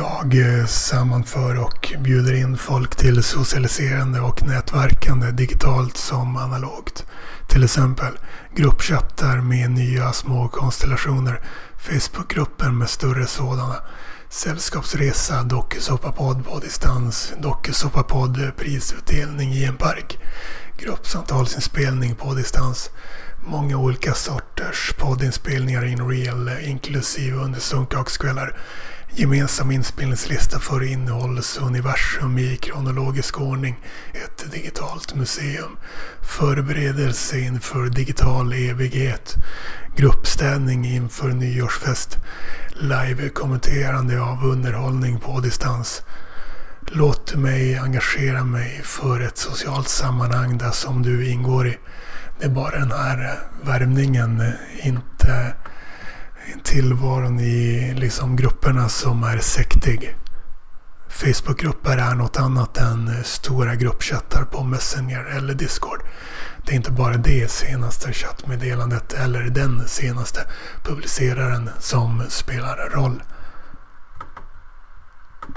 Jag eh, sammanför och bjuder in folk till socialiserande och nätverkande digitalt som analogt. Till exempel gruppchattar med nya små konstellationer, Facebookgrupper med större sådana, sällskapsresa, dokusåpapodd på distans, dokusåpapodd prisutdelning i en park, gruppsamtalsinspelning på distans, många olika sorters poddinspelningar in real inklusive undersunkakskvällar Gemensam inspelningslista för innehållsuniversum i kronologisk ordning. Ett digitalt museum. Förberedelse inför digital evighet. Gruppstädning inför nyårsfest. Live-kommenterande av underhållning på distans. Låt mig engagera mig för ett socialt sammanhang där som du ingår i. Det är bara den här värmningen inte tillvaron i liksom grupperna som är sektig. Facebookgrupper är något annat än eh, stora gruppchattar på Messenger eller Discord. Det är inte bara det senaste chattmeddelandet eller den senaste publiceraren som spelar roll.